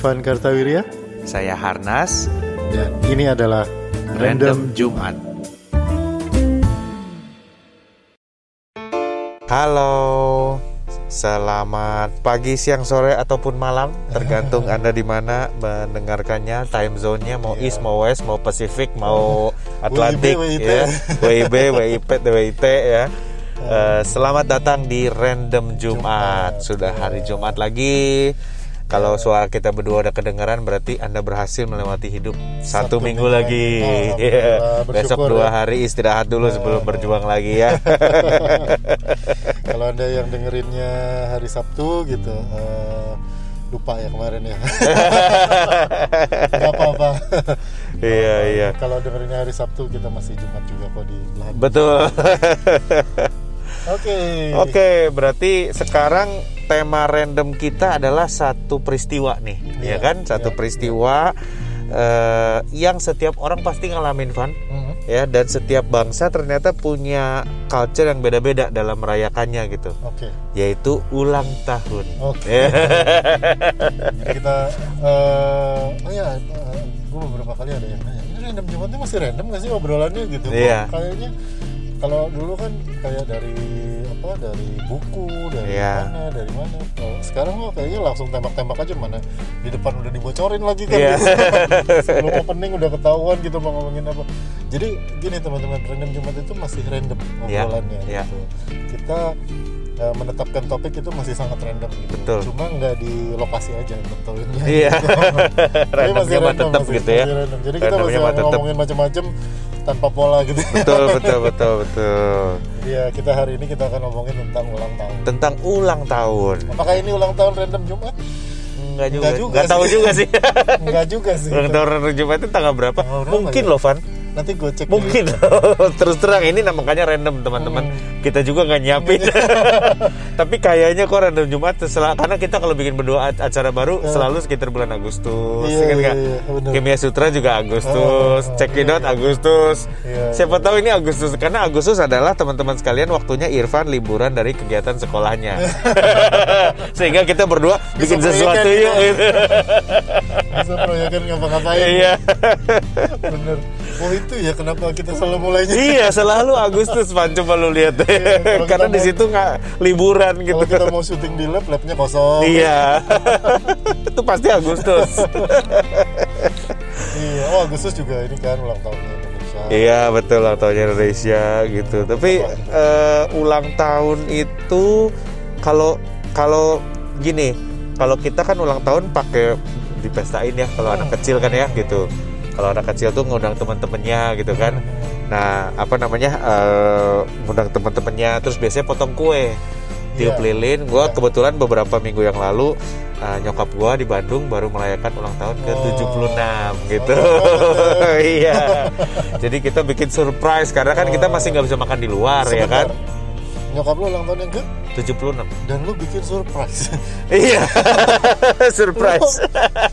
Saya Irfan Kartawirya Saya Harnas, dan ini adalah Random Jumat. Halo, selamat pagi, siang, sore ataupun malam, tergantung anda di mana mendengarkannya. Time zone-nya mau Iya. east, mau west, mau Pacific, mau Atlantik, WIB, ya, WIB, WIP, WIT ya. Eh, selamat datang di Random Jumat. Jumat, Sudah hari Jumat lagi. Kalau suara kita berdua udah kedengaran berarti Anda berhasil melewati hidup satu, Satu minggu, minggu lagi. lagi. Iya. Besok dua ya. hari istirahat dulu sebelum berjuang lagi ya. Kalau anda yang dengerinnya hari Sabtu gitu eh, lupa ya kemarin ya. Gak apa-apa. iya iya. Kalau dengerinnya hari Sabtu kita masih Jumat juga kok di belahan. Betul. Oke. Oke, berarti sekarang tema random kita adalah satu peristiwa nih, ya Iya, kan? Satu iya, peristiwa eh, yang setiap orang pasti ngalamin, Van. Mhm. Ya, dan setiap bangsa ternyata punya culture yang beda-beda dalam merayakannya gitu, Oke. yaitu ulang tahun. Oke. Ya. Jadi kita eh oh ya gue beberapa kali ada yang nanya ini random Jumatnya masih random gak sih obrolannya gitu Iya. kayaknya kalau dulu kan kayak dari apa dari buku dari Iya. mana dari mana Kalau sekarang kok kayaknya langsung tembak-tembak aja mana di depan udah dibocorin lagi kan gitu. sebelum opening udah ketahuan gitu mau ngomongin apa jadi gini teman-teman random Jumat itu masih random Iya, obrolannya iya. gitu kita menetapkan topik itu masih sangat random gitu Betul. cuma nggak di lokasi aja tentuinnya Iya. Randomnya masih random, tetap masih- gitu ya. masih random. jadi kita masih ngomongin macam-macam tanpa pola gitu Betul, betul, betul, betul. Iya, kita hari ini kita akan ngomongin tentang ulang tahun. Tentang ulang tahun. Apakah ini ulang tahun random Jumat? Enggak juga. Enggak juga Enggak tahu juga sih. Enggak juga sih. ulang tahun random Jumat itu tanggal berapa? Tanggal Mungkin ya? loh, Van. Nanti gue cek. Mungkin terus terang ini makanya random teman-teman. Hmm. Kita juga nggak nyiapin. Tapi kayaknya kok random Jumat setelah karena kita kalau bikin berdua acara baru selalu sekitar bulan Agustus, Iya, ya kan iya, iya. Kimia Sutra juga Agustus, Oh, Cekidot iya. Agustus. Iya. Siapa tahu ini Agustus karena Agustus adalah teman-teman sekalian waktunya Irfan liburan dari kegiatan sekolahnya. Sehingga kita berdua Bisa bikin sesuatu yuk. gitu. Bisa proyekan ngapa-ngapain. Iya. Bener. Oh itu ya kenapa kita selalu mulainya. iya, selalu Agustus Pan coba lu lihat. kalau Karena kita di situ nggak liburan gitu. Kalau kita mau syuting di lab, labnya kosong. Iya. Itu pasti Agustus. Iya. Oh Agustus juga ini kan ulang tahunnya Indonesia. iya, betul ulang tahunnya Indonesia gitu. Tapi eh, ulang tahun itu kalau kalau gini, kalau kita kan ulang tahun pakai dipestain ya kalau anak kecil kan ya gitu. Kalau anak kecil tuh ngundang teman-temannya gitu kan. Nah, apa namanya? eh, ngundang teman-temannya terus biasanya potong kue. Tiup Iya. lilin. Gua kebetulan beberapa minggu yang lalu eh, nyokap gua di Bandung baru merayakan ulang tahun ke Oh. 76 gitu. Oh. iya. Jadi kita bikin surprise karena kan kita masih nggak bisa makan di luar ya Sebentar. kan. Nyokap lu ulang tahun yang ke 76. dan lu bikin surprise. Iya. surprise.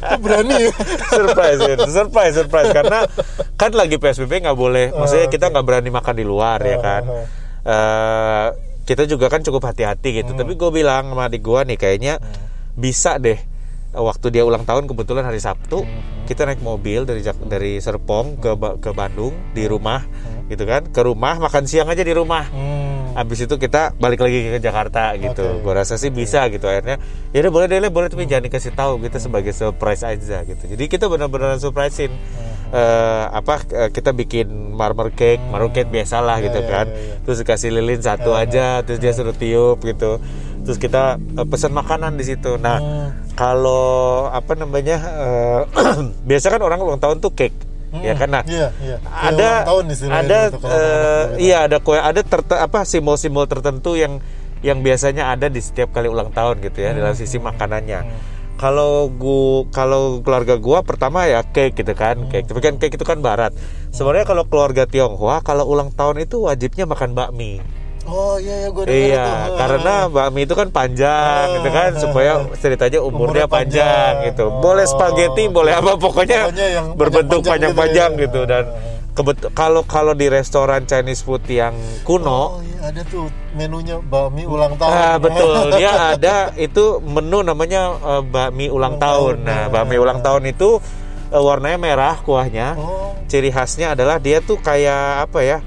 Lu berani ya? surprise ya. surprise surprise karena kan lagi PSBB nggak boleh maksudnya Oh, kita nggak berani makan di luar ya Oh, kan. Eh, kita juga kan cukup hati-hati gitu Hmm. tapi gue bilang sama adik gue nih kayaknya bisa deh waktu dia ulang tahun kebetulan hari Sabtu Hmm. kita naik mobil dari dari Serpong ke ke Bandung di rumah Hmm. gitu kan ke rumah makan siang aja di rumah Hmm. Habis itu kita balik lagi ke Jakarta gitu. Oke. Gue rasa sih bisa gitu akhirnya. Ya udah boleh deh, Le, boleh tapi jangan dikasih tahu kita sebagai surprise aja gitu. Jadi kita benar-benar surprisein. Eh, apa eh, kita bikin marmer cake, marmer cake biasalah gitu iya, kan. iya, iya. Terus dikasih lilin satu aja, terus dia suruh tiup gitu. Terus kita eh, pesan makanan di situ. Nah, Hmm. kalau apa namanya? eh, biasa kan orang ulang tahun tuh cake. Ya kan? Nah Iya, iya. Kue ada ulang tahun ada itu dulu. iya ada kue ada terte- apa simbol-simbol tertentu yang yang biasanya ada di setiap kali ulang tahun gitu ya dalam sisi makanannya. Kalau gua kalau keluarga gua pertama ya cake gitu kan cake. Tapi kan cake itu kan barat. Sebenarnya kalau keluarga Tionghoa kalau ulang tahun itu wajibnya makan bakmi Oh iya ya gue Iya, itu. karena bakmi itu kan panjang gitu kan supaya ceritanya umurnya Umurnya panjang, panjang. gitu. Oh. Boleh spaghetti, boleh apa pokoknya, Pokoknya yang berbentuk panjang-panjang panjang-panjang gitu gitu, ya. dan kebet kalau kalau di restoran Chinese food yang kuno Oh iya ada tuh menunya bakmi ulang tahun. Ah, betul. Dia ada itu menu namanya eh, bakmi ulang Ulang tahun. tahun. Nah, bakmi ulang tahun itu eh, warnanya merah kuahnya. Oh. Ciri khasnya adalah dia tuh kayak apa ya?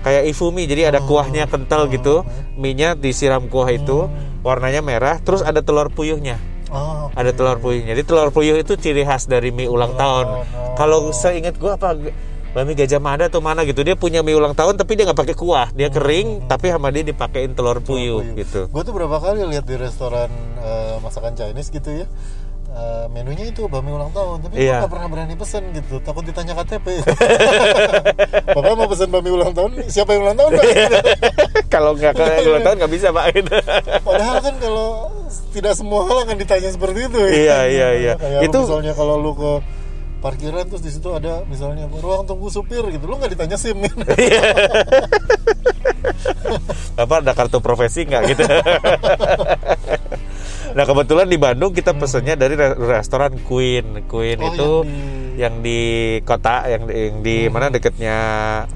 Kayak ifumi. Jadi ada Oh. kuahnya kental gitu. Mie-nya disiram kuah itu, warnanya merah, terus ada telur puyuhnya. Oh, oke. Ada telur puyuhnya. Jadi telur puyuh itu ciri khas dari mie ulang tahun. oh. Kalau seingat gua apa Bakmi Gajah Mada atau mana gitu dia punya mie ulang tahun tapi dia nggak pakai kuah dia kering tapi sama dia dipakein telur puyuh gitu Gue tuh berapa kali lihat di restoran eh, masakan Chinese gitu ya. Eh, menunya itu bakmi ulang tahun, tapi Iya. gue gak pernah berani pesen gitu, takut ditanya KTP. Bapak mau pesen bakmi ulang tahun, siapa yang ulang tahun? Pak? kalau nggak kalau yang ulang tahun nggak bisa pak Padahal kan kalau tidak semua hal akan ditanya seperti itu. ya. Iya, iya, iya. Kayak Itu- misalnya kalau lu ke parkiran terus di situ ada misalnya ruang tunggu supir gitu, lu nggak ditanya sim kan? Bapak ada kartu profesi nggak gitu nah kebetulan di Bandung kita pesennya dari re- restoran Queen. Queen Oh, itu yang yang di kota yang di, yang di mana deketnya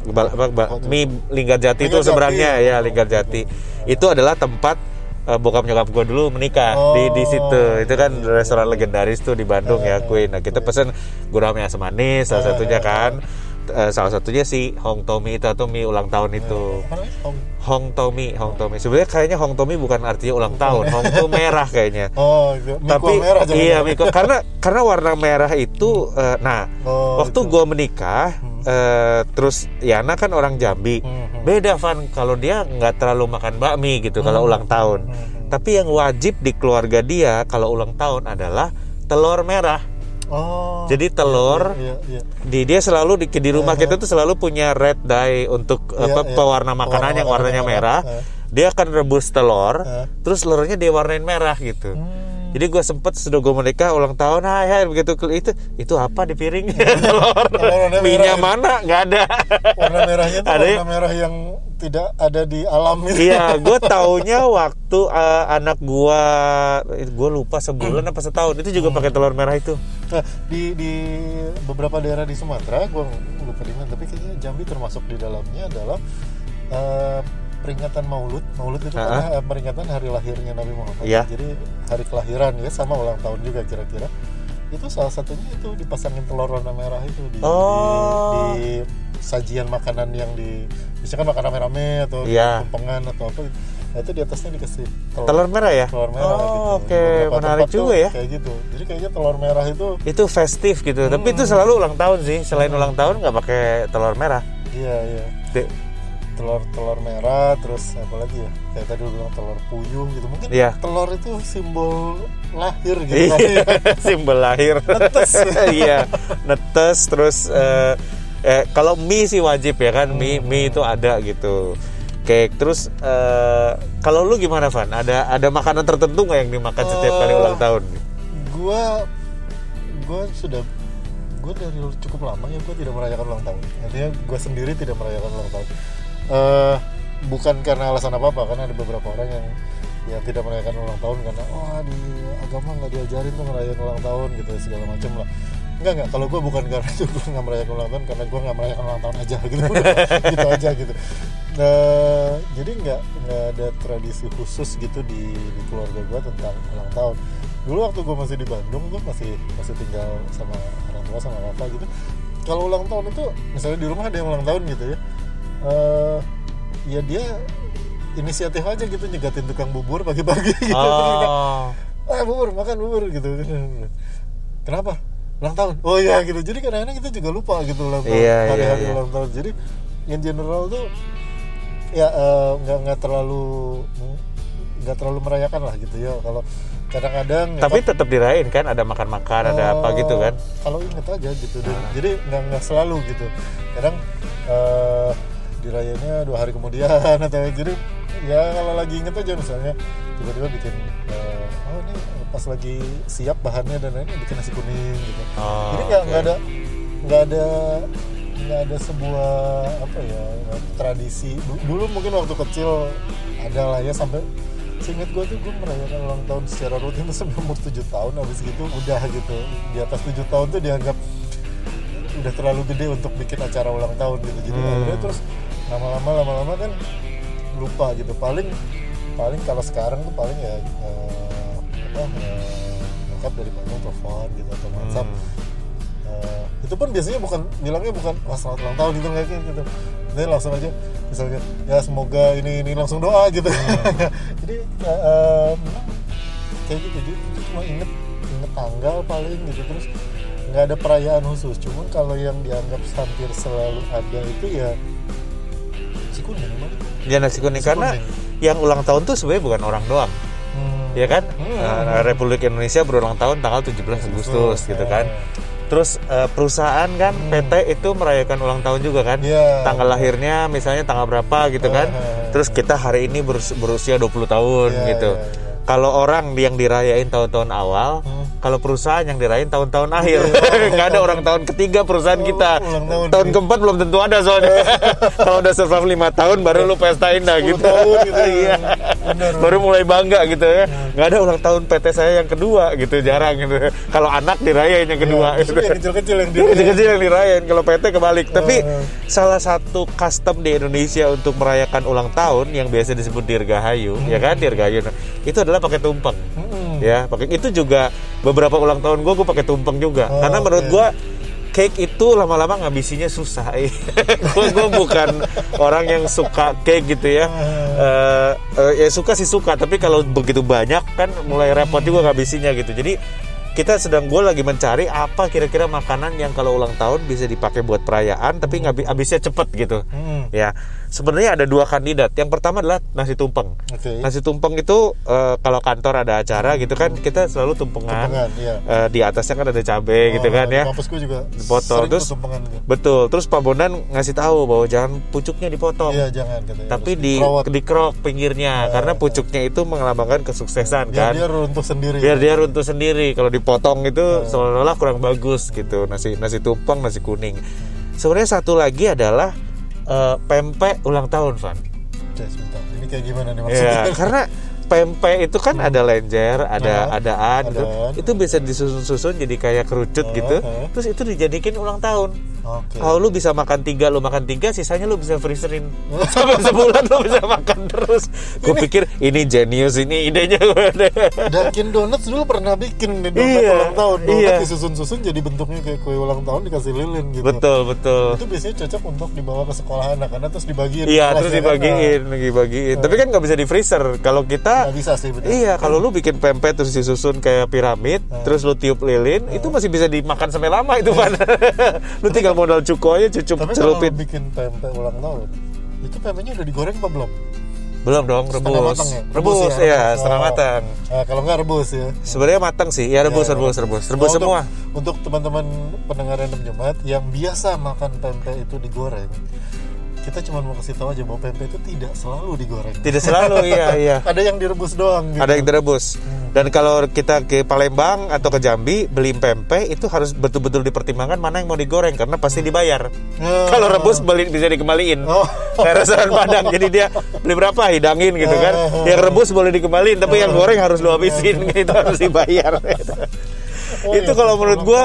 Bal- apa, Ba- Kota. Mi Linggarjati itu seberangnya. Ya Linggarjati itu adalah tempat eh, bokap nyokap gue dulu menikah di di Oh, situ. Itu kan iya, restoran legendaris tuh di Bandung ya Queen. Nah kita pesen gurame asam manis salah satunya kan Eh, salah satunya si Hong Tomi itu atau mie ulang tahun itu Apa namanya? Hong- Hong Tomi, Hong Tomi. Sebenarnya kayaknya Hong Tomi bukan artinya ulang tahun. Hong itu merah kayaknya. Oh, Tapi merah iya Miko karena karena warna merah itu eh, nah Oh, waktu itu. gua menikah eh, terus Yana kan orang Jambi. Hmm, hmm. Beda Van kalau dia nggak terlalu makan bakmi gitu kalau ulang tahun. hmm. Tapi yang wajib di keluarga dia kalau ulang tahun adalah telur merah. Oh. Jadi telur Iya, iya. di dia selalu di, di rumah kita tuh selalu punya red dye untuk Iya, apa iya. pewarna makanan yang Pewarna warnanya makanan, merah. eh. Dia akan rebus telur, Eh. terus telurnya dia warnain merah gitu. Hmm. Jadi gue sempet sudah gue menikah ulang tahun, hai hai begitu itu itu apa di piring telur, warna minyak merah. mana nggak ada. Warna merahnya tuh Ada ya? warna merah yang tidak ada di alam itu. Iya, gue taunya waktu eh, anak gue, gue lupa sebulan apa setahun itu juga pakai telur merah itu. Nah, di di beberapa daerah di Sumatera, gue lupa di mana, tapi kayaknya Jambi termasuk di dalamnya adalah eh, peringatan Maulud. Maulud itu kan Ah. eh, peringatan hari lahirnya Nabi Muhammad. Iya. Jadi hari kelahiran ya sama ulang tahun juga kira-kira. Itu salah satunya itu dipasangin telur warna merah itu di, Oh. di, di sajian makanan yang di misalkan makanan rame-rame atau Iya. tumpengan atau apa nah itu di atasnya dikasih telur, Telur merah ya? telur merah oh, gitu. oke, Beberapa menarik juga ya. kayak gitu jadi kayaknya telur merah itu Itu festif gitu, tapi itu selalu ulang tahun sih. Selain ulang tahun nggak pakai telur merah. iya iya De- telur telur merah terus apa lagi ya kayak tadi bilang telur puyuh gitu mungkin Iya. telur itu simbol lahir gitu Iya, ya. simbol lahir. Netes. iya, netes terus eh, eh, kalau mie sih wajib ya kan, mie mie itu ada gitu. Cake terus eh, kalau lu gimana Van? Ada ada makanan tertentu nggak yang dimakan setiap kali Eh, ulang tahun? gua gua sudah gua dari cukup lama ya gua tidak merayakan ulang tahun artinya gua sendiri tidak merayakan ulang tahun eh bukan karena alasan apa apa karena ada beberapa orang yang yang tidak merayakan ulang tahun karena wah di agama nggak diajarin tuh merayakan ulang tahun gitu segala macam lah Enggak enggak. Kalau gue bukan karena itu gue nggak merayakan ulang tahun karena gue nggak merayakan ulang tahun aja gitu. Gitu aja gitu. Nah, jadi nggak nggak ada tradisi khusus gitu di, di keluarga gue tentang ulang tahun. Dulu waktu gue masih di Bandung gue masih masih tinggal sama orang tua sama kakak gitu. Kalau ulang tahun itu misalnya di rumah ada yang ulang tahun gitu ya. Eh ya dia inisiatif aja gitu nyegatin tukang bubur pagi-pagi gitu. Oh, ah bubur makan bubur gitu. Kenapa ulang tahun oh iya gitu jadi kadang-kadang kita juga lupa gitu ulang tahun Iya, iya, hari-hari iya. ulang tahun jadi in general tuh ya eh, nggak nggak terlalu nggak terlalu merayakan lah gitu ya kalau kadang-kadang ya tapi tetap dirayain kan? Ada makan-makan, ada apa Eh, gitu kan? Kalau inget aja gitu, Dan- jadi nggak nggak selalu gitu. Kadang eh dirayainnya dua hari kemudian atau jadi ya kalau lagi inget aja misalnya tiba-tiba bikin eh, oh ini pas lagi siap bahannya dan lainnya bikin nasi kuning gitu. Oh, jadi nggak nggak ada nggak ada nggak ada sebuah apa ya tradisi. Du- dulu mungkin waktu kecil ada lah ya sampai seingat gue tuh gue merayakan ulang tahun secara rutin tuh sampai umur 7 tahun habis gitu udah gitu. Di atas 7 tahun tuh dianggap udah terlalu gede untuk bikin acara ulang tahun gitu jadi Hmm. akhirnya terus lama-lama lama-lama kan lupa gitu. Paling paling kalau sekarang tuh paling ya eh, apa eh, nyokap dari mana telepon gitu atau WhatsApp. Hmm. Eh, itu pun biasanya bukan bilangnya bukan wah selamat ulang tahun gitu kayak gitu. Jadi langsung aja misalnya ya semoga ini ini langsung doa gitu. Jadi eh, eh, kayak gitu. Jadi itu cuma inget inget tanggal paling gitu terus nggak ada perayaan khusus. Cuman kalau yang dianggap hampir selalu ada itu ya si kuning. Ya nasi kuning. Karena yang ulang tahun tuh sebenarnya bukan orang doang, Hmm. Ya kan? Hmm. Eh, Republik Indonesia berulang tahun tanggal 17 Agustus gitu kan. Terus eh, perusahaan kan PT itu merayakan ulang tahun juga kan? Hmm. Iya. Tanggal lahirnya misalnya tanggal berapa gitu kan? Eh, Terus kita hari ini berus- berusia 20 tahun Iya, gitu. iya, iya. Kalau orang yang dirayain tahun-tahun awal, Hmm. Kalau perusahaan yang dirayain tahun-tahun akhir, nggak ada orang tahun ketiga perusahaan Oh, kita. tahun. tahun keempat belum tentu ada soalnya. Kalau udah survive lima tahun baru lu pestain dah 10 gitu. gitu. Iya. Benar. baru mulai bangga gitu ya. Nggak ada ulang tahun PT saya yang kedua gitu, jarang gitu. Kalau anak dirayain yang kedua. Ya, gitu. yang kecil-kecil yang Dia di kecil-kecil yang dirayain kalau PT kebalik. Tapi salah satu custom di Indonesia untuk merayakan ulang tahun yang biasa disebut dirgahayu, ya kan dirgahayu. Itu adalah pakai tumpeng. Mm-mm. Ya, pakai itu juga beberapa ulang tahun gue gue pakai tumpeng juga. Oh, Karena menurut gue cake itu lama-lama ngabisinya susah. gue gue bukan orang yang suka cake gitu ya. Eh, eh, ya suka sih suka, tapi kalau begitu banyak kan mulai repot juga ngabisinya gitu. Jadi kita sedang gue lagi mencari apa kira-kira makanan yang kalau ulang tahun bisa dipakai buat perayaan tapi nggak bi- habisnya cepet gitu Mm. ya sebenarnya ada dua kandidat yang pertama adalah nasi tumpeng Oke. nasi tumpeng itu eh, kalau kantor ada acara gitu kan kita selalu tumpengan, Tumpengan, iya. Eh, di atasnya kan ada cabai gitu Oh, kan di ya kampusku juga sering terus- gitu. betul terus Pak Bondan ngasih tahu bahwa jangan pucuknya dipotong Iya jangan katanya. tapi Terus di dikerowot. dikerok pinggirnya karena pucuknya itu melambangkan kesuksesan biar kan dia runtuh sendiri. biar dia runtuh sendiri kalau dipotong itu seolah-olah kurang bagus gitu nasi nasi tumpeng nasi kuning sebenarnya satu lagi adalah eh, pempek ulang tahun Van sebentar. Ini kayak gimana nih ya maksudnya? karena pempek itu kan ada lenjer ada Ah, adaan gitu. adaan. itu bisa disusun-susun jadi kayak kerucut Ah, gitu terus itu dijadikan ulang tahun Oke. kalau lu bisa makan tiga lu makan tiga sisanya lu bisa freezerin sampai sebulan lu bisa makan terus gue pikir ini jenius ini idenya Dunkin Donuts dulu pernah bikin nih donat Iya, ulang tahun. Donat iya. disusun-susun jadi bentuknya kayak kue ulang tahun dikasih lilin gitu. betul betul Itu biasanya cocok untuk dibawa ke sekolah anak karena terus dibagiin. Iya terus dibagiin, dibagiin. Tapi kan nggak bisa di freezer. Kalau Nah, nggak bisa sih betul. iya kalau lu bikin pempek terus disusun kayak piramid, terus lu tiup lilin, itu masih bisa dimakan sampai lama itu kan. lu tinggal modal cuko aja cucup Tapi celupin. bikin pempek ulang tahun, itu pempeknya udah digoreng apa belum? Belum dong, Setengah rebus. matang ya? Rebus, Rebus ya? ya, Oh. setengah matang. Nah, kalau nggak rebus ya. Sebenarnya matang sih, ya rebus, Ya. rebus, rebus, rebus Oh, semua. Untuk, untuk teman-teman pendengar random Jumat yang biasa makan pempek itu digoreng, kita cuma mau kasih tahu aja bahwa pempek itu tidak selalu digoreng. Tidak selalu, iya, iya. Ada yang direbus doang. Gitu. Ada yang direbus. Dan kalau kita ke Palembang atau ke Jambi beli pempek itu harus betul-betul dipertimbangkan mana yang mau digoreng karena pasti dibayar. Oh. Kalau rebus beli bisa dikembaliin. Oh. Kayak restoran Padang. Jadi dia beli berapa hidangin gitu kan. Yang rebus boleh dikembaliin tapi yang goreng harus lu habisin itu harus dibayar. Oh, itu iya, kalau menurut gua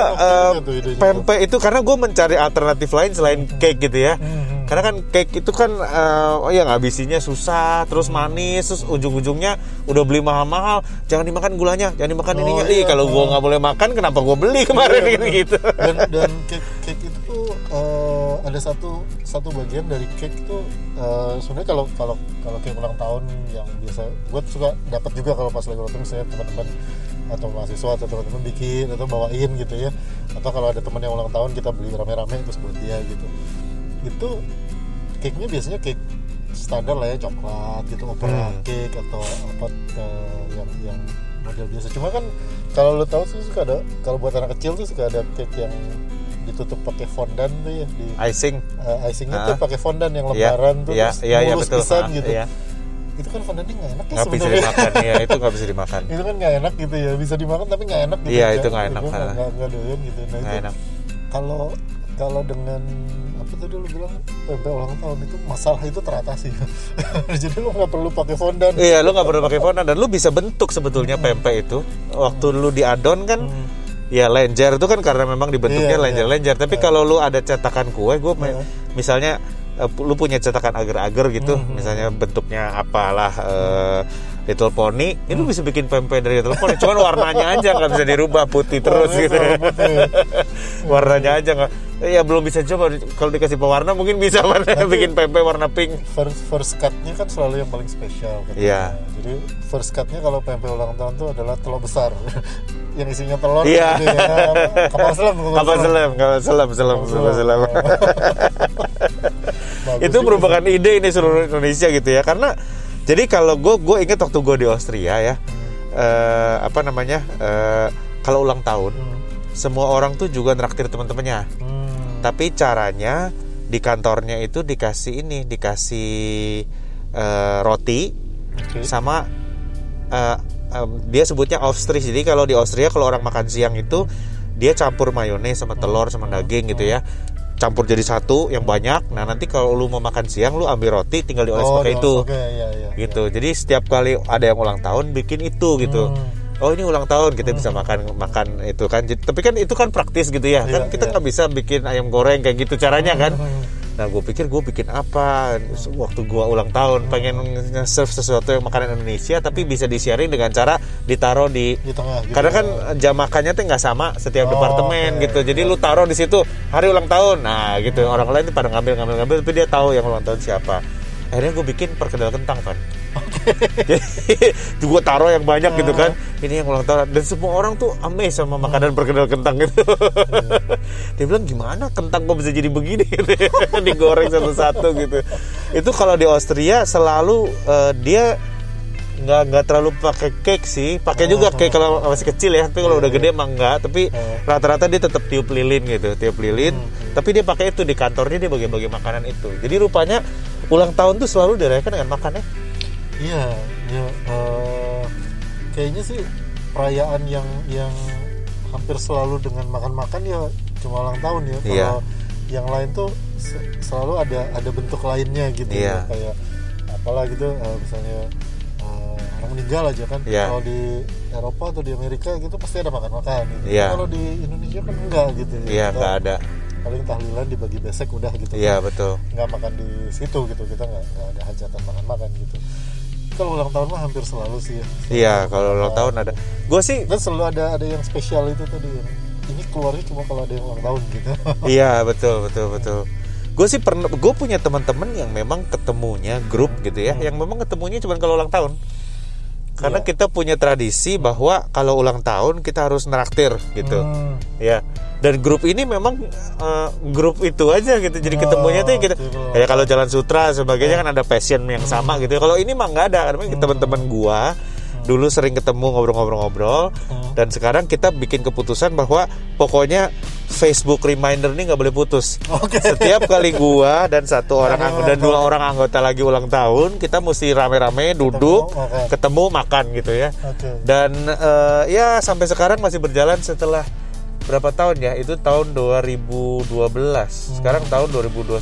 oke eh, idenya. pempek itu karena gue mencari alternatif lain selain cake gitu ya. Hmm. Karena kan cake itu kan eh, oh ya ngabisinya susah, terus manis, terus ujung-ujungnya udah beli mahal-mahal, jangan dimakan gulanya, jangan dimakan Oh, ininya. iya. Ih, kalau gua nggak boleh makan, kenapa gua beli kemarin gitu? dan dan cake cake itu tuh eh, ada satu satu bagian dari cake itu eh, sebenarnya kalau kalau kalau cake ulang tahun yang biasa gue suka dapat juga kalau pas lagi ulang tahun misalnya teman-teman atau mahasiswa atau teman-teman bikin atau bawain gitu ya atau kalau ada teman yang ulang tahun kita beli rame-rame terus buat dia gitu itu cake nya biasanya cake standar lah ya coklat gitu opera Hmm. cake atau apa eh, yang yang model biasa cuma kan kalau lo tahu tuh suka ada kalau buat anak kecil tuh suka ada cake yang ditutup pakai fondant tuh ya di Icing. eh, icingnya Ah. tuh pakai fondant yang Iya, lembaran tuh iya, terus iya, iya, mulus betul. pisan Ah, gitu iya. itu kan fondannya nggak enak ya Nggak bisa dimakan, ya itu nggak bisa dimakan. itu kan nggak enak gitu ya bisa dimakan tapi nggak enak gitu Iya, aja. itu nggak enak, ah. nggak doyan gitu nah Nggak itu enak. kalau kalau dengan apa tadi lu bilang pempek ulang tahun itu masalah itu teratasi jadi lu nggak perlu pakai fondant Iya, lu nggak perlu pakai fondant dan lu bisa bentuk sebetulnya pempek itu. Waktu lu diadon kan Hmm. Ya lenjer itu kan karena memang dibentuknya Iya, lenjer-lenjer. Tapi kalau lu ada cetakan kue, gue Iya. misalnya eh, lu punya cetakan agar-agar gitu, Hmm. misalnya bentuknya apalah eh, Little Pony, Hmm. itu bisa bikin pempek dari Little Pony. Cuman warnanya aja nggak bisa dirubah putih terus Warnanya gitu. putih. warnanya aja nggak. Ya belum bisa coba. Kalau dikasih pewarna mungkin bisa warna bikin pempek warna pink. first first cutnya kan selalu yang paling spesial kan. Iya. Jadi first cutnya kalau pempek ulang tahun tuh adalah telur besar, yang isinya telur. Iya. gitu ya. Kapal selam. Kapal selam, kapal selam, selam, kapal selam. Bagus itu merupakan ide ini seluruh Indonesia gitu ya karena jadi kalau gue gue ingat waktu gue di Austria ya eh, apa namanya eh, kalau ulang tahun. Hmm. semua orang tuh juga nraktir teman-temannya Hmm. tapi caranya di kantornya itu dikasih ini dikasih eh, roti Oke. sama eh, em, dia sebutnya Aufstrich jadi kalau di Austria kalau orang makan siang itu dia campur mayones sama telur sama daging gitu ya campur jadi satu yang banyak. Nah nanti kalau lu mau makan siang lu ambil roti tinggal dioles Oh, pakai no, itu. Oke, iya, iya. gitu. Jadi setiap kali ada yang ulang tahun bikin itu gitu. Hmm. oh ini ulang tahun kita bisa makan makan itu kan. Jadi- tapi kan itu kan praktis gitu ya. Kan Iya, kita nggak bisa bikin ayam goreng kayak gitu caranya kan. Hmm. Nah gue pikir gue bikin apa? Waktu gue ulang tahun pengen nge-serve sesuatu yang makanan Indonesia tapi bisa disiarin dengan cara ditaruh di Di tengah gitu. karena kan jam makannya tuh nggak sama setiap Oh, departemen oke. gitu. Jadi lu taruh di situ hari ulang tahun. Nah gitu. Orang lain tuh pada ngambil ngambil ngambil tapi dia tahu yang ulang tahun siapa. Akhirnya gue bikin perkedel kentang kan gue taruh yang banyak gitu kan. Ini yang ulang tahun. Dan semua orang tuh amazed sama makanan perkedel kentang gitu dia bilang gimana kentang kok bisa jadi begini? Digoreng satu-satu gitu. Itu kalau di Austria selalu eh, dia nggak nggak terlalu pakai cake sih. Pakai juga cake kalau masih kecil ya. Tapi kalau udah gede emang enggak tapi rata-rata dia tetap tiup lilin gitu tiup lilin. Tapi dia pakai itu di kantornya dia bagi-bagi makanan itu. Jadi rupanya ulang tahun tuh selalu dirayakan dengan makan ya Iya, ya, eh, kayaknya sih perayaan yang yang hampir selalu dengan makan-makan ya cuma ulang tahun ya. Kalau Iya. yang lain tuh se- selalu ada ada bentuk lainnya gitu Iya. ya kayak apalah gitu eh, misalnya eh, orang meninggal aja kan. Iya. Kalau di Eropa atau di Amerika gitu pasti ada makan-makan gitu. Iya. Kalau di Indonesia kan enggak gitu. iya Kita nggak ada Paling tahlilan dibagi besek udah gitu. iya betul nggak makan di situ gitu kita nggak nggak ada hajatan makan-makan gitu kalau ulang tahun mah hampir selalu sih ya. Iya kalau ulang tahun ada. Gue sih dan selalu ada ada yang spesial itu tadi ini keluarnya cuma kalau ada yang ulang tahun gitu. Iya betul betul betul. Gue sih pernah, gue punya teman-teman yang memang ketemunya grup gitu ya, yang memang ketemunya cuma kalau ulang tahun. Karena Iya. kita punya tradisi bahwa kalau ulang tahun kita harus neraktir gitu, Hmm. ya. Dan grup ini memang eh, grup itu aja gitu. Jadi Oh, ketemunya tuh gitu. gitu. Ya kalau jalan sutra sebagainya kan ada passion yang sama gitu. Kalau ini mah nggak ada. Karena teman-teman gua dulu sering ketemu ngobrol-ngobrol-ngobrol Hmm. dan sekarang kita bikin keputusan bahwa pokoknya Facebook reminder ini nggak boleh putus. Oke. Setiap kali gua dan satu orang Ada anggo- ulang dan dua orang anggota lagi ulang tahun, kita mesti rame-rame duduk, makan. ketemu makan gitu ya. oke Dan eh, ya sampai sekarang masih berjalan setelah berapa tahun ya? Itu tahun 2012. Sekarang tahun 2020.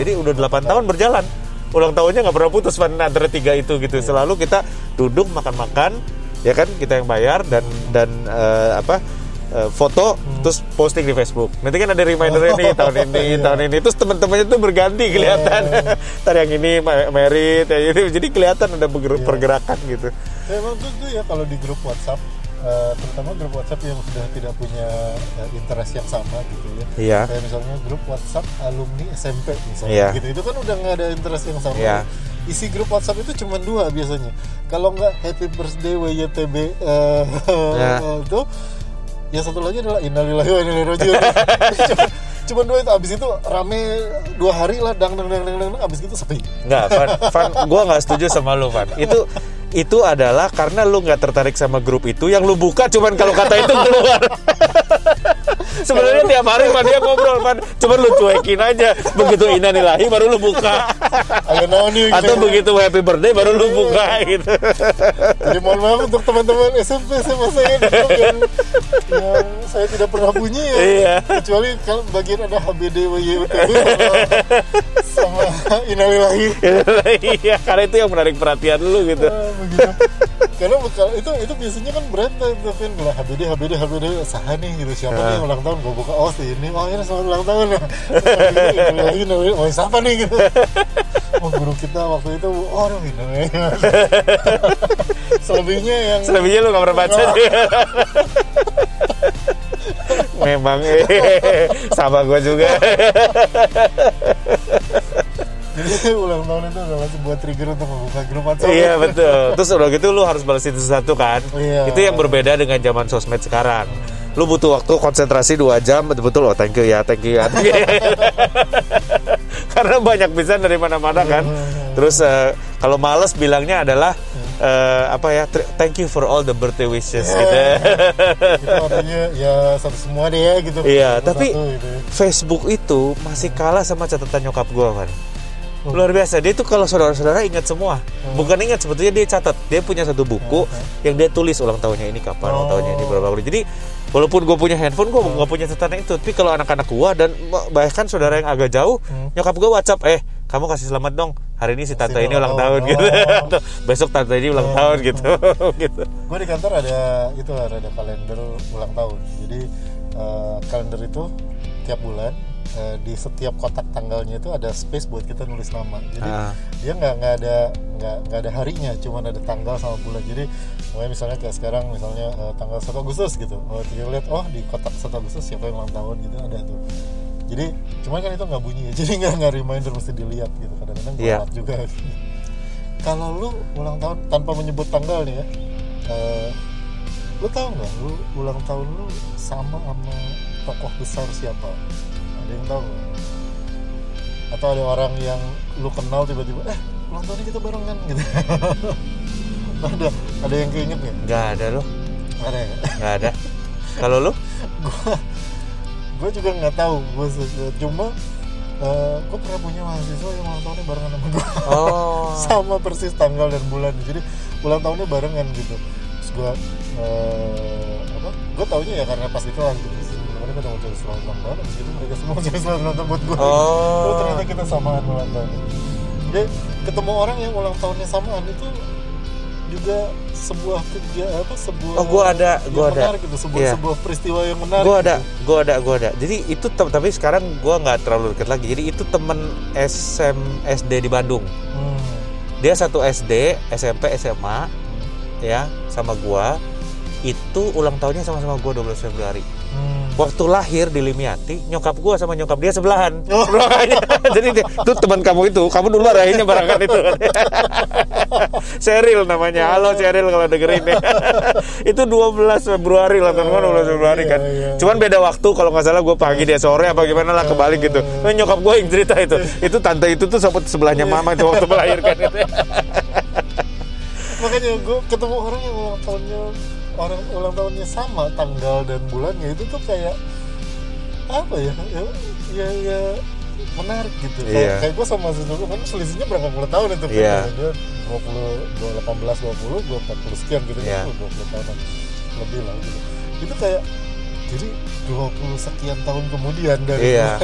Jadi udah 8 tahun berjalan. Ulang tahunnya nggak pernah putus Van, antara tiga itu gitu. Selalu kita duduk makan-makan, ya kan kita yang bayar dan dan eh, apa? Eh, foto terus posting di Facebook. Nanti kan ada reminder ini tahun ini, tahun ini. Terus teman-temannya tuh berganti kelihatan. Ntar yang ini ma- merit, yang ini. Jadi kelihatan ada berger- pergerakan gitu. ya, emang tuh, tuh ya kalau di grup WhatsApp eh, terutama grup WhatsApp yang sudah tidak punya eh, interest yang sama gitu ya Iya. kayak misalnya grup WhatsApp alumni SMP misalnya Iya. gitu itu kan udah nggak ada interest yang sama Iya. isi grup WhatsApp itu cuma dua biasanya kalau nggak happy birthday WYTB eh, Ya. itu yang satu lagi adalah innalillahi wa inna ilaihi rajiun cuma, cuma dua itu abis itu rame dua hari lah dang dang dang dang dang abis itu sepi Nggak, Van, Van gue nggak setuju sama lu, Van. Itu itu adalah karena lu nggak tertarik sama grup itu yang lu buka cuman kalau kata itu keluar. Sebenarnya tiap hari Van dia ngobrol, Van. Cuman lu cuekin aja. Begitu inanilahi baru lu buka. nih Atau gitu. begitu happy birthday baru lu buka gitu. Jadi mohon maaf untuk teman-teman SMP SMA saya yang, yang saya tidak pernah bunyi ya. Iya. Kecuali kalau bagian ada HBD WYUTB sama, sama Innalillahi. Iya, karena itu yang menarik perhatian lu gitu. Ah, begitu. Karena itu itu biasanya kan berantai tuh kan bilang HBD HBD HBD saha nih gitu. Siapa nih yang ulang tahun? Gue buka oh si ini. Oh ini selamat ulang tahun ya. Lagi namanya oh siapa nih gitu. Oh guru kita waktu itu oh ini namanya selebihnya yang Selebihnya lu gak pernah baca. Nih. Memang eh, sama gue juga. ulang tahun itu adalah sebuah trigger untuk membuka grup WhatsApp iya betul. Terus udah gitu lu harus balas itu satu kan. Iya. Itu yang berbeda dengan zaman sosmed sekarang. Lu butuh waktu konsentrasi dua jam betul-betul oh thank you ya thank you ya. thank you. Karena banyak bisa dari mana-mana kan. Terus eh, kalau males bilangnya adalah eh, apa ya thank you for all the birthday wishes gitu. itu artinya ya satu semua deh ya gitu Iya, Satu, tapi gitu ya. Facebook itu masih kalah sama catatan nyokap gua kan. Luar biasa, dia tuh kalau saudara-saudara ingat semua. Bukan ingat, sebetulnya dia catat. Dia punya satu buku yang dia tulis ulang tahunnya ini kapan, ulang tahunnya ini berapa kali. Jadi walaupun gue punya handphone, gue nggak punya catatan itu. Tapi kalau anak-anak gua dan bahkan saudara yang agak jauh, nyokap gua WhatsApp, eh kamu kasih selamat dong. Hari ini si tante ini ulang tahun gitu. Oh. Atau Besok tante ini ulang tahun gitu. gitu. gue di kantor ada itu ada kalender ulang tahun jadi eh, kalender itu tiap bulan eh, di setiap kotak tanggalnya itu ada space buat kita nulis nama. Jadi Ah. dia nggak nggak ada nggak nggak ada harinya cuman ada tanggal sama bulan. Jadi misalnya kayak sekarang misalnya eh, tanggal 1 Agustus gitu. Oh tinggal lihat oh di kotak 1 Agustus siapa yang ulang tahun gitu ada tuh. Jadi cuman kan itu nggak bunyi ya. Jadi nggak nggak reminder mesti dilihat gitu. Kadang-kadang gue Iya. juga. Kalau lu ulang tahun tanpa menyebut tanggal nih ya eh, lu tahu nggak lu ulang tahun lu sama sama tokoh besar siapa ada yang tahu. Nggak? atau ada orang yang lu kenal tiba-tiba eh ulang tahunnya kita barengan gitu. Ada ada yang keinget nggak? Gak ada loh, ada ya? Nggak ada. Kalau lu? gue gue juga nggak tahu. Gue cuma gue pernah punya mahasiswa yang ulang tahunnya barengan sama gue Oh. sama persis tanggal dan bulan. Jadi ulang tahunnya barengan gitu. Terus gue apa gue taunya ya karena pas itu lagi gitu mereka udah mau jadi selamat ulang tahun abis itu mereka semua jadi selamat ulang tahun buat gue Oh. ternyata kita samaan ulang tahun jadi ketemu orang yang ulang tahunnya samaan itu juga sebuah kerja apa sebuah Oh, gua ada, gua ada. menarik gitu sebuah Iya. sebuah peristiwa yang menarik gue ada, gitu. gue ada, gue ada. Jadi itu tapi sekarang gue nggak terlalu dekat lagi. Jadi itu temen SM SD di Bandung. Hmm. Dia satu SD, SMP, SMA, ya sama gue. Itu ulang tahunnya sama-sama gue 12 Februari. Waktu lahir di Limiati, nyokap gue sama nyokap dia sebelahan. Oh. Jadi dia, tuh teman kamu itu, kamu dulu marahinnya barengan itu. Cheryl namanya. Halo Cheryl kalau dengerin ya. itu 12 Februari lah teman 12 Februari kan. Iya, iya. Cuman beda waktu kalau nggak salah gue pagi dia sore apa gimana lah kebalik gitu. Nah, nyokap gue yang cerita itu. Itu tante itu tuh sempat sebelahnya mama itu waktu melahirkan itu. makanya gue ketemu orang yang ulang tahunnya orang ulang tahunnya sama tanggal dan bulannya itu tuh kayak apa ya ya ya, ya menarik gitu Iya. kayak, kayak gue sama sesuatu kan selisihnya berapa puluh tahun itu kan Iya. dia 20 18 20 gue 40 sekian gitu Iya. kan 20 tahun lebih lah gitu itu kayak jadi 20 sekian tahun kemudian dari Iya.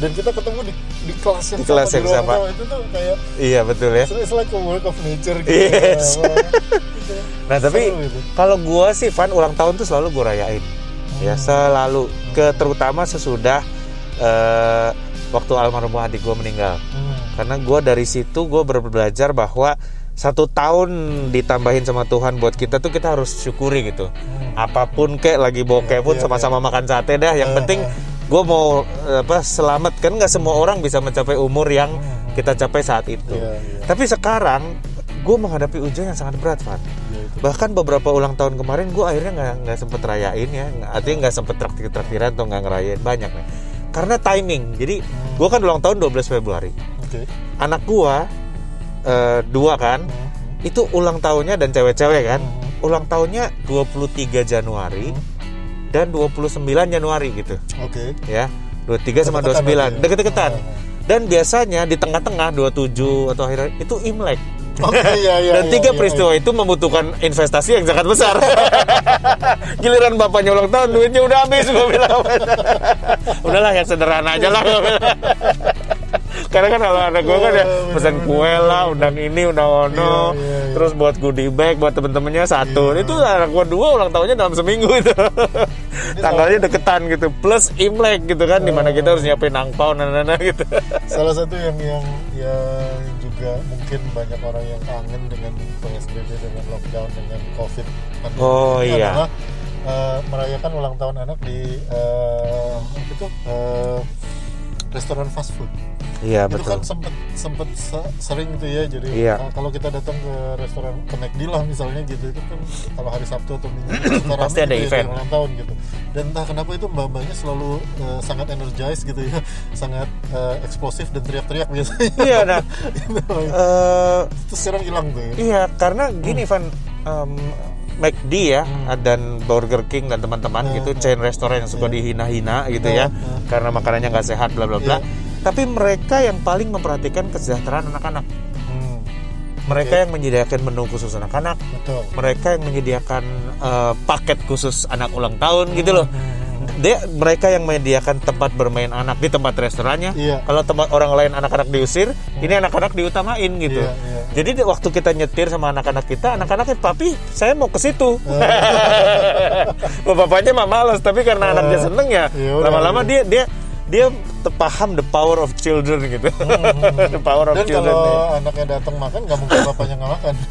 dan kita ketemu di, di kelas yang Di kelas sama, yang di sama. itu tuh kayak iya betul ya. it's like a work of nature gitu Yes. Ya, gitu. Nah tapi kalau gue sih Van ulang tahun tuh selalu gue rayain. Ya Hmm. selalu. Ke terutama sesudah eh, waktu almarhum adik gue meninggal. Hmm. Karena gue dari situ gue belajar bahwa satu tahun ditambahin sama Tuhan buat kita tuh kita harus syukuri gitu. Apa pun kek lagi bokeh pun Iya, sama-sama makan sate dah. Yang Eh, penting eh. gue mau apa selamat kan nggak semua orang bisa mencapai umur yang kita capai saat itu. Iya, iya. Tapi sekarang gue menghadapi ujian yang sangat berat, Van Ya, itu. bahkan beberapa ulang tahun kemarin gue akhirnya nggak nggak sempet rayain ya artinya nggak sempet traktir traktiran atau nggak ngerayain banyak nih karena timing jadi gue kan ulang tahun 12 Februari Oke. anak gue eh, dua kan Hmm. itu ulang tahunnya dan cewek-cewek kan Hmm. ulang tahunnya 23 Januari dan 29 Januari gitu Oke. ya 23 sama Deket-deketan 29 berarti ya? deket-deketan Ah. dan biasanya di tengah-tengah 27 atau akhirnya itu Imlek Oke, iya, iya, dan iya, tiga iya, peristiwa itu membutuhkan investasi yang sangat besar. Giliran bapaknya ulang tahun, duitnya udah habis gue bilang. Udahlah yang sederhana aja lah. karena kan kalau anak gue kan ya Iya, pesan bener-bener. kue lah undang ini undang ono Iya, iya, iya. terus buat goodie bag buat temen-temennya satu Iya. itu anak gue dua ulang tahunnya dalam seminggu itu tanggalnya deketan gitu plus imlek gitu kan di mana kita harus nyiapin angpau nana gitu salah satu yang yang yang juga mungkin banyak orang yang kangen dengan PSBB dengan lockdown dengan COVID pandemi Oh, ini iya. adalah eh, merayakan ulang tahun anak di apa itu eh, restoran fast food iya itu betul kan sempet sempet se- sering tuh ya jadi Iya. uh, kalau kita datang ke restoran ke McD lah misalnya gitu itu kan kalau hari Sabtu atau Minggu itu Pasti ada gitu ya, event. ulang tahun gitu dan entah kenapa itu mbak-mbaknya selalu uh, sangat energized gitu ya sangat uh, eksplosif dan teriak-teriak biasanya iya nah Gitu. eh, itu sekarang hilang tuh ya Iya, karena gini Van, em, McD ya Hmm. dan Burger King dan teman-teman Hmm, gitu hmm. chain restoran yang suka Iya. dihina-hina gitu ya, Hmm, hmm. karena makanannya nggak sehat bla bla bla. Iya. Tapi mereka yang paling memperhatikan kesejahteraan anak-anak. Hmm, Mereka Oke. yang menyediakan menu khusus anak-anak, mereka yang menyediakan eh, paket khusus anak ulang tahun gitu loh. Hmm, Dia mereka yang menyediakan tempat bermain anak di tempat restorannya. Iya. Kalau tempat orang lain anak-anak diusir, ini anak-anak diutamain gitu. Iya, iya. Jadi di- waktu kita nyetir sama anak-anak kita, anak-anaknya papi, saya mau ke situ. Bapaknya mah males, tapi karena Eh, anaknya seneng ya, iya lama-lama iya. dia dia dia paham the power of children gitu. the power of dan children. kalau nih. anaknya datang makan nggak mungkin bapaknya nggak makan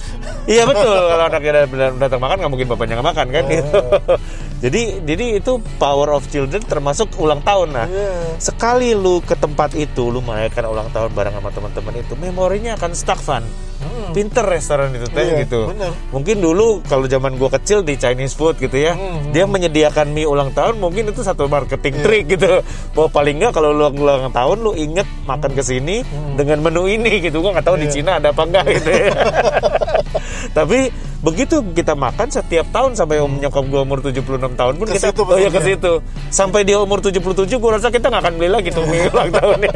Iya betul, kalau anaknya dat- datang makan nggak mungkin bapaknya nggak makan kan Eh. gitu. jadi jadi itu power of children termasuk ulang tahun nah. Iya. Sekali lu ke tempat itu, lu merayakan ulang tahun bareng sama teman-teman itu, memorinya akan stuck fun. Hmm. Pinter restoran itu teh Iya, gitu. bener. Mungkin dulu kalau zaman gua kecil di Chinese food gitu ya, Hmm, dia menyediakan mie ulang tahun mungkin itu satu marketing Iya. trick gitu. Bahwa paling nggak kalau lu ulang tahun lu inget makan ke sini dengan menu ini gitu. Gua nggak tahu di Hmm. Iya. Cina ada apa enggak gitu ya. Tapi begitu kita makan setiap tahun sampai om nyokap gua umur 76 tahun pun Ke kita oh ya ke situ. Sampai dia umur 77 gua rasa kita nggak akan beli lagi tuh mie ulang tahunnya.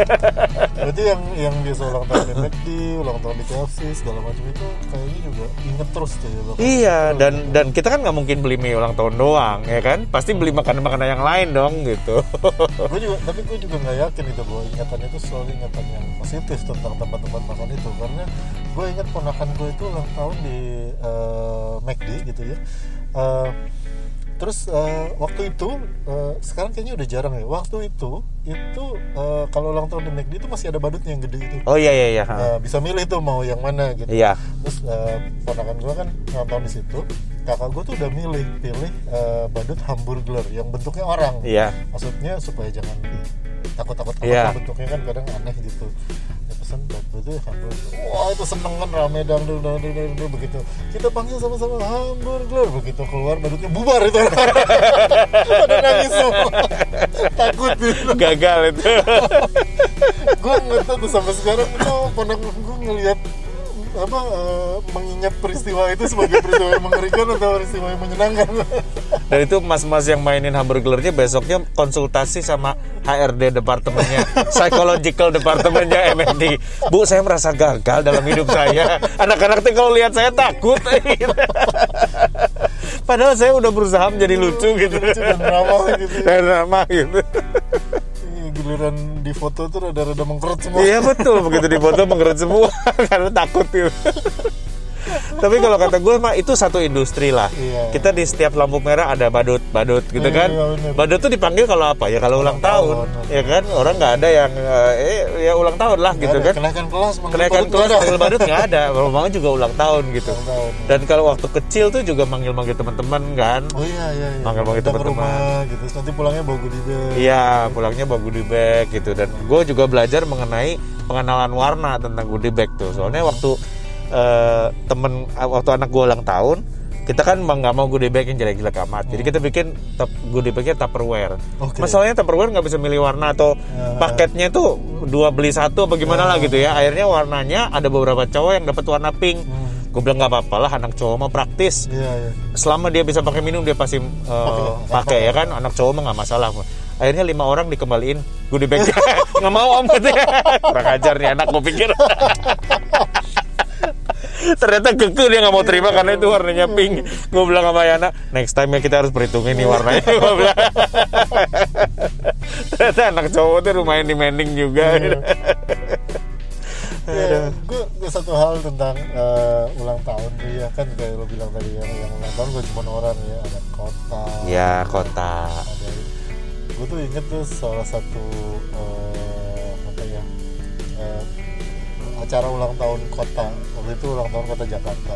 Berarti yang yang biasa ulang tahun di McD, ulang tahun di KFC segala macam itu kayaknya juga inget terus tuh ya. Iya, dan dan kita kan nggak mungkin beli mie ulang tahun doang, ya kan? Pasti beli makanan-makanan yang lain dong gitu. gue juga tapi gue juga nggak yakin itu bahwa ingatannya itu selalu ingatan yang positif tentang tempat-tempat makan itu karena gue ingat ponakan gue itu ulang tahun di eh, McD gitu ya Eh, terus eh, waktu itu eh, sekarang kayaknya udah jarang ya waktu itu itu eh, kalau ulang tahun di McD itu masih ada badutnya yang gede itu oh iya iya iya. Nah, bisa milih tuh mau yang mana gitu Iya. terus eh, ponakan gue kan nonton di situ kakak gue tuh udah milih pilih eh, badut hamburger yang bentuknya orang Iya. maksudnya supaya jangan takut-takut Iya. bentuknya kan kadang aneh gitu badut itu hamburger wah itu seneng kan rame dangdut dangdut dangdut begitu. Kita panggil sama-sama hamburger begitu keluar badutnya bubar itu. Pada nangis semua. Takut gitu Gagal itu. gue nggak tahu tuh sampai sekarang itu ponakan gue ngelihat apa eh, mengingat peristiwa itu sebagai peristiwa yang mengerikan atau peristiwa yang menyenangkan Dan itu mas-mas yang mainin hamburgernya besoknya konsultasi sama HRD departemennya, psychological departemennya MND. Bu, saya merasa gagal dalam hidup saya. Anak-anak tuh kalau lihat saya takut. Padahal saya udah berusaha menjadi lucu gitu. lucu dan ramah gitu ya. Dan ramah gitu. Giliran di foto tuh rada-rada mengkerut semua Iya betul begitu di foto mengerut semua karena takut gitu. Tapi kalau kata gue mah itu satu industri lah. Iya. Kita di setiap lampu merah ada badut, badut gitu Iya, kan. iya, bener. badut tuh dipanggil kalau apa ya? Kalau ulang, Ulang tahun, tahun. ya kan. Orang nggak ada yang eh eh, ya ulang tahun lah Nggak gitu ada. kan. kenaikan kelas manggil Kenaikan kelas manggil badut nggak ada. Memang juga ulang tahun gitu. Ulang tahun. Dan kalau waktu kecil tuh juga manggil-manggil teman-teman kan. oh iya iya iya Manggil-manggil Datang ke teman-teman. gitu Terus nanti pulangnya bawa goodie bag Iya, pulangnya bawa goodie bag gitu dan gue juga belajar mengenai pengenalan warna tentang goodie bag tuh. Soalnya waktu eh, temen waktu anak gue ulang tahun, kita kan nggak mau goodie bag yang jelek-jelek amat. Jadi kita bikin tap, goodie bagnya Tupperware. Oke. Masalahnya Tupperware nggak bisa milih warna atau Ya. paketnya tuh dua beli satu apa gimana lah gitu ya. Akhirnya warnanya ada beberapa cowok yang dapat warna pink. Hmm. Gue bilang nggak apa-apa lah anak cowok mah praktis iya iya selama dia bisa pakai minum dia pasti uh, Pakai. pakai ya kan anak cowok mah nggak masalah akhirnya lima orang dikembaliin goodie bag nggak mau om katanya kurang ajar nih anak gue pikir ternyata keke dia nggak mau terima karena itu warnanya pink. Gue bilang sama Yana next time ya kita harus perhitungin nih warnanya. Gua bilang. ternyata anak cowok tuh lumayan demanding juga. Ya, gue, gue satu hal tentang eh, ulang tahun tuh ya kan kayak lo bilang tadi yang, yang ulang tahun gue cuma orang ya ada kota. Ya kota. Ada gue tuh inget tuh salah satu eh, apa ya eh, acara ulang tahun kota waktu itu ulang tahun kota Jakarta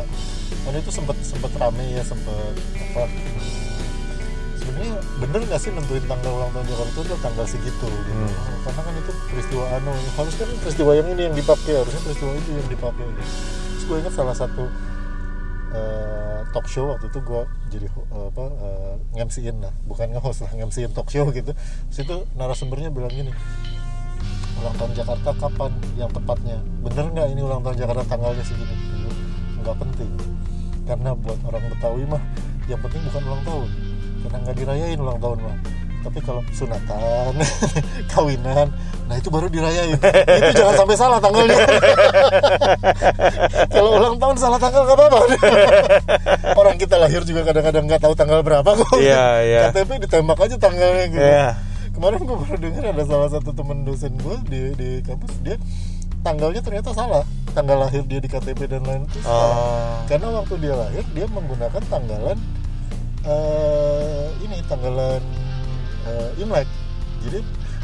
dan itu sempet sempet rame ya sempet apa sebenarnya bener nggak sih nentuin tanggal ulang tahun Jakarta itu tanggal segitu gitu. Hmm. karena kan itu peristiwa anu harusnya kan peristiwa yang ini yang dipakai harusnya peristiwa itu yang dipakai gitu. terus gue inget salah satu eh, talk show waktu itu gue jadi eh, apa uh, ngemsiin lah bukan nge-host lah ngemsiin talk show gitu terus itu narasumbernya bilang gini ulang tahun Jakarta kapan yang tepatnya? Bener nggak ini ulang tahun Jakarta tanggalnya segini Dulu, nggak penting. Karena buat orang Betawi mah yang penting bukan ulang tahun. Karena nggak dirayain ulang tahun mah. Tapi kalau sunatan kawinan nah itu baru dirayain. Itu jangan sampai salah tanggalnya. Kalau ulang tahun salah tanggal nggak apa-apa. Orang kita lahir juga kadang-kadang nggak tahu tanggal berapa kok. Iya, iya. KTP ditembak aja tanggalnya gitu. Iya. Kemarin gue baru dengar ada salah satu temen dosen gue di di kampus dia tanggalnya ternyata salah. Tanggal lahir dia di KTP dan lain itu salah. Oh karena waktu dia lahir dia menggunakan tanggalan eh ini tanggalan eh, Imlek. Jadi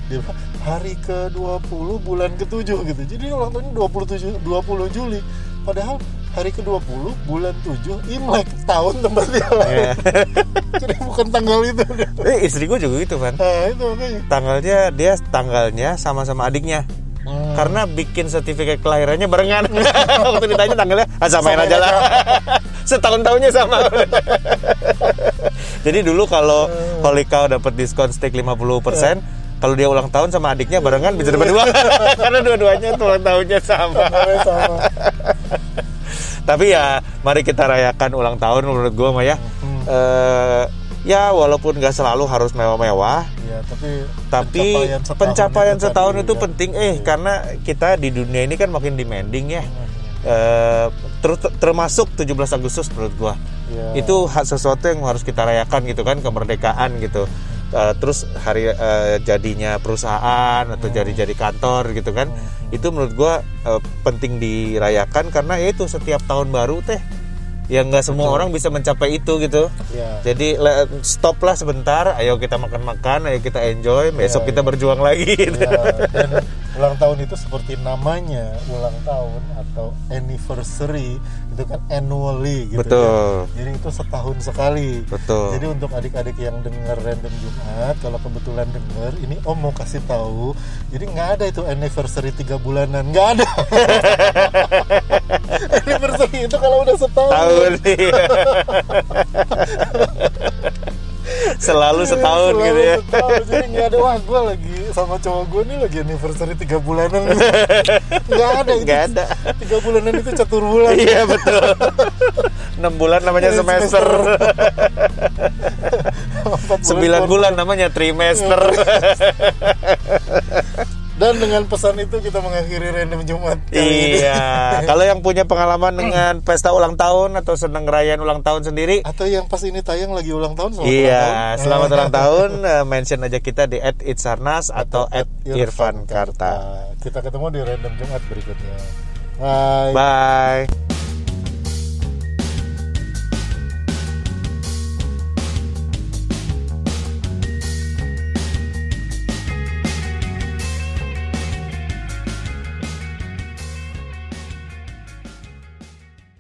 dia hari ke-20 bulan ke-7 gitu. Jadi ulang tahunnya 27 20 Juli. Padahal hari ke-20 bulan 7 Imlek tahun tempat dia lahir. Iya. jadi bukan tanggal itu. Eh istri gue juga gitu kan nah itu makanya. Tanggalnya dia tanggalnya sama-sama adiknya. Hmm. karena bikin sertifikat kelahirannya barengan. Waktu ditanya tanggalnya ah, samain aja lah. setahun tahunnya sama. Jadi dulu kalau Holy Cow dapat diskon steak 50% kalau dia ulang tahun sama adiknya barengan bisa dapat dua. Karena dua-duanya ulang tahunnya sama. Sama tapi ya mari kita rayakan ulang tahun menurut gue mah ya Hmm. Eh, ya walaupun nggak selalu harus mewah-mewah ya tapi tapi setahun pencapaian itu setahun tadi itu ya. penting eh karena kita di dunia ini kan makin demanding ya. Eh, ter- termasuk 17 Agustus menurut gua Ya. itu hak sesuatu yang harus kita rayakan gitu kan kemerdekaan gitu Eh, terus hari eh, jadinya perusahaan atau Hmm. jadi jadi kantor gitu kan itu menurut gua eh, penting dirayakan karena ya itu setiap tahun baru teh yang nggak semua orang bisa mencapai itu gitu ya jadi le- stop lah sebentar, ayo kita makan-makan, ayo kita enjoy, besok Iya, kita iya. berjuang lagi. gitu. Ya, dan ulang tahun itu seperti namanya ulang tahun atau anniversary itu kan annually gitu Betul. ya. jadi itu setahun sekali Betul. jadi untuk adik-adik yang dengar random Jumat kalau kebetulan dengar ini Om mau kasih tahu jadi nggak ada itu anniversary tiga bulanan nggak ada anniversary itu kalau udah setahun Tahun iya. Selalu setahun Selalu gitu ya. setahun. jadi nggak ada wah gue lagi sama cowok gue nih lagi anniversary tiga bulanan nggak ada itu Nggak ada. tiga bulanan itu catur bulan Iya betul. 6 bulan namanya Iya, semester. 9 bulan namanya trimester. Dan dengan pesan itu kita mengakhiri random Jumat kali ini. iya. Kalau yang punya pengalaman dengan pesta ulang tahun atau seneng ngerayain ulang tahun sendiri, atau yang pas ini tayang lagi ulang tahun selamat ulang Iya, tahun. selamat ulang tahun. Eh, Mention aja kita di @itsarnas atau @irfankarta. Nah, kita ketemu di random Jumat berikutnya bye Bye.